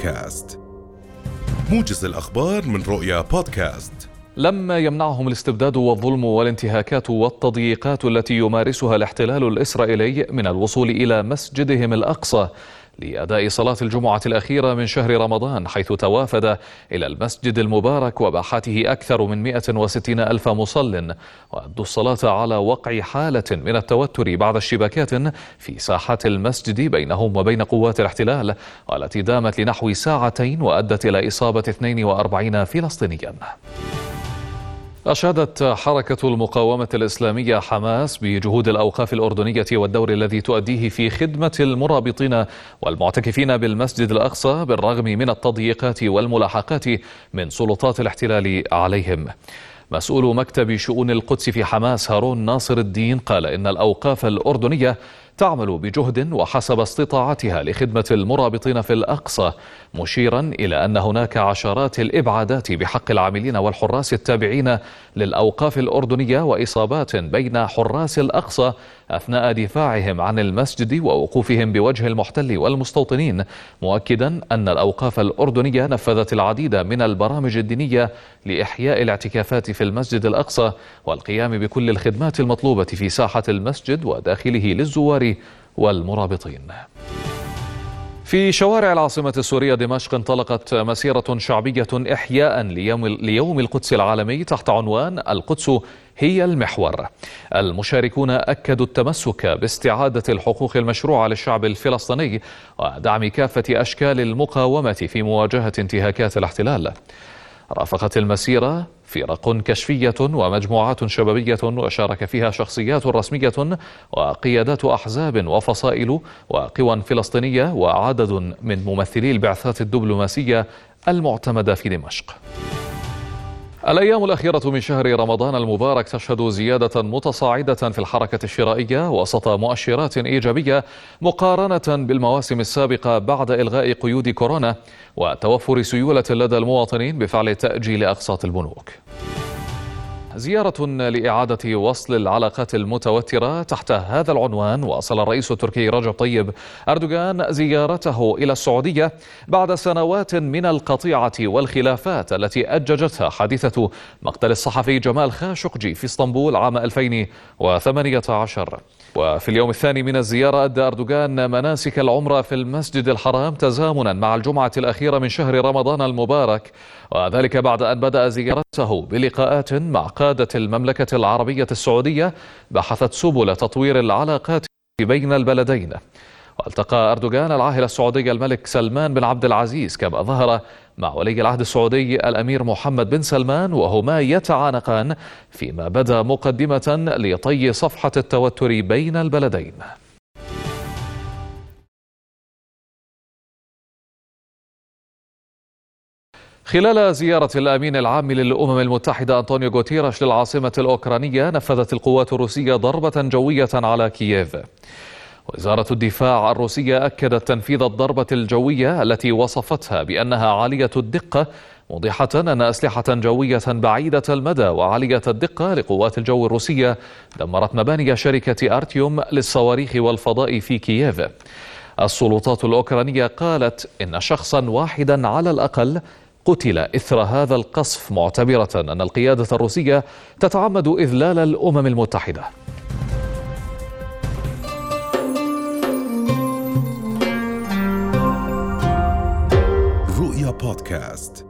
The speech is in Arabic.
بودكاست. موجز الأخبار من رؤيا بودكاست. لم يمنعهم الاستبداد والظلم والانتهاكات والتضييقات التي يمارسها الاحتلال الإسرائيلي من الوصول إلى مسجدهم الأقصى لأداء صلاة الجمعة الأخيرة من شهر رمضان حيث توافد إلى المسجد المبارك وباحته أكثر من 160 ألف مصل وأدوا الصلاة على وقع حالة من التوتر بعد اشتباكات في ساحات المسجد بينهم وبين قوات الاحتلال والتي دامت لنحو ساعتين وأدت إلى إصابة 42 فلسطينيا. أشادت حركة المقاومة الإسلامية حماس بجهود الأوقاف الأردنية والدور الذي تؤديه في خدمة المرابطين والمعتكفين بالمسجد الأقصى بالرغم من التضييقات والملاحقات من سلطات الاحتلال عليهم. مسؤول مكتب شؤون القدس في حماس هارون ناصر الدين قال إن الأوقاف الأردنية تعمل بجهد وحسب استطاعتها لخدمة المرابطين في الأقصى مشيرا إلى أن هناك عشرات الإبعادات بحق العاملين والحراس التابعين للأوقاف الأردنية وإصابات بين حراس الأقصى أثناء دفاعهم عن المسجد ووقوفهم بوجه المحتل والمستوطنين مؤكدا أن الأوقاف الأردنية نفذت العديد من البرامج الدينية لإحياء الاعتكافات في المسجد الأقصى والقيام بكل الخدمات المطلوبة في ساحة المسجد وداخله للزوار والمرابطين. في شوارع العاصمة السورية دمشق انطلقت مسيرة شعبية إحياء ليوم, القدس العالمي تحت عنوان القدس هي المحور. المشاركون أكدوا التمسك باستعادة الحقوق المشروعة للشعب الفلسطيني ودعم كافة أشكال المقاومة في مواجهة انتهاكات الاحتلال. رافقت المسيرة فرق كشفية ومجموعات شبابية وشارك فيها شخصيات رسمية وقيادات أحزاب وفصائل وقوى فلسطينية وعدد من ممثلي البعثات الدبلوماسية المعتمدة في دمشق. الأيام الأخيرة من شهر رمضان المبارك تشهد زيادة متصاعدة في الحركة الشرائية وسط مؤشرات إيجابية مقارنة بالمواسم السابقة بعد إلغاء قيود كورونا وتوفر سيولة لدى المواطنين بفعل تأجيل أقساط البنوك. زيارة لإعادة وصل العلاقات المتوترة تحت هذا العنوان واصل الرئيس التركي رجب طيب أردوغان زيارته إلى السعودية بعد سنوات من القطيعة والخلافات التي أججتها حادثة مقتل الصحفي جمال خاشقجي في إسطنبول عام 2018 وفي اليوم الثاني من الزيارة أدى أردوغان مناسك العمرة في المسجد الحرام تزامنا مع الجمعة الأخيرة من شهر رمضان المبارك وذلك بعد أن بدأ زيارته بلقاءات مع قادة المملكة العربية السعودية بحثت سبل تطوير العلاقات بين البلدين. والتقى أردوغان العاهل السعودي الملك سلمان بن عبد العزيز كما ظهر مع ولي العهد السعودي الأمير محمد بن سلمان وهما يتعانقان فيما بدا مقدمة لطي صفحة التوتر بين البلدين. خلال زيارة الأمين العام للأمم المتحدة أنطونيو غوتيرش للعاصمة الأوكرانية نفذت القوات الروسية ضربة جوية على كييف. وزارة الدفاع الروسية أكدت تنفيذ الضربة الجوية التي وصفتها بأنها عالية الدقة موضحة أن أسلحة جوية بعيدة المدى وعالية الدقة لقوات الجو الروسية دمرت مباني شركة أرتيوم للصواريخ والفضاء في كييف. السلطات الأوكرانية قالت إن شخصا واحدا على الأقل قتل إثر هذا القصف معتبرة أن القيادة الروسية تتعمد إذلال الأمم المتحدة. رؤيا بودكاست.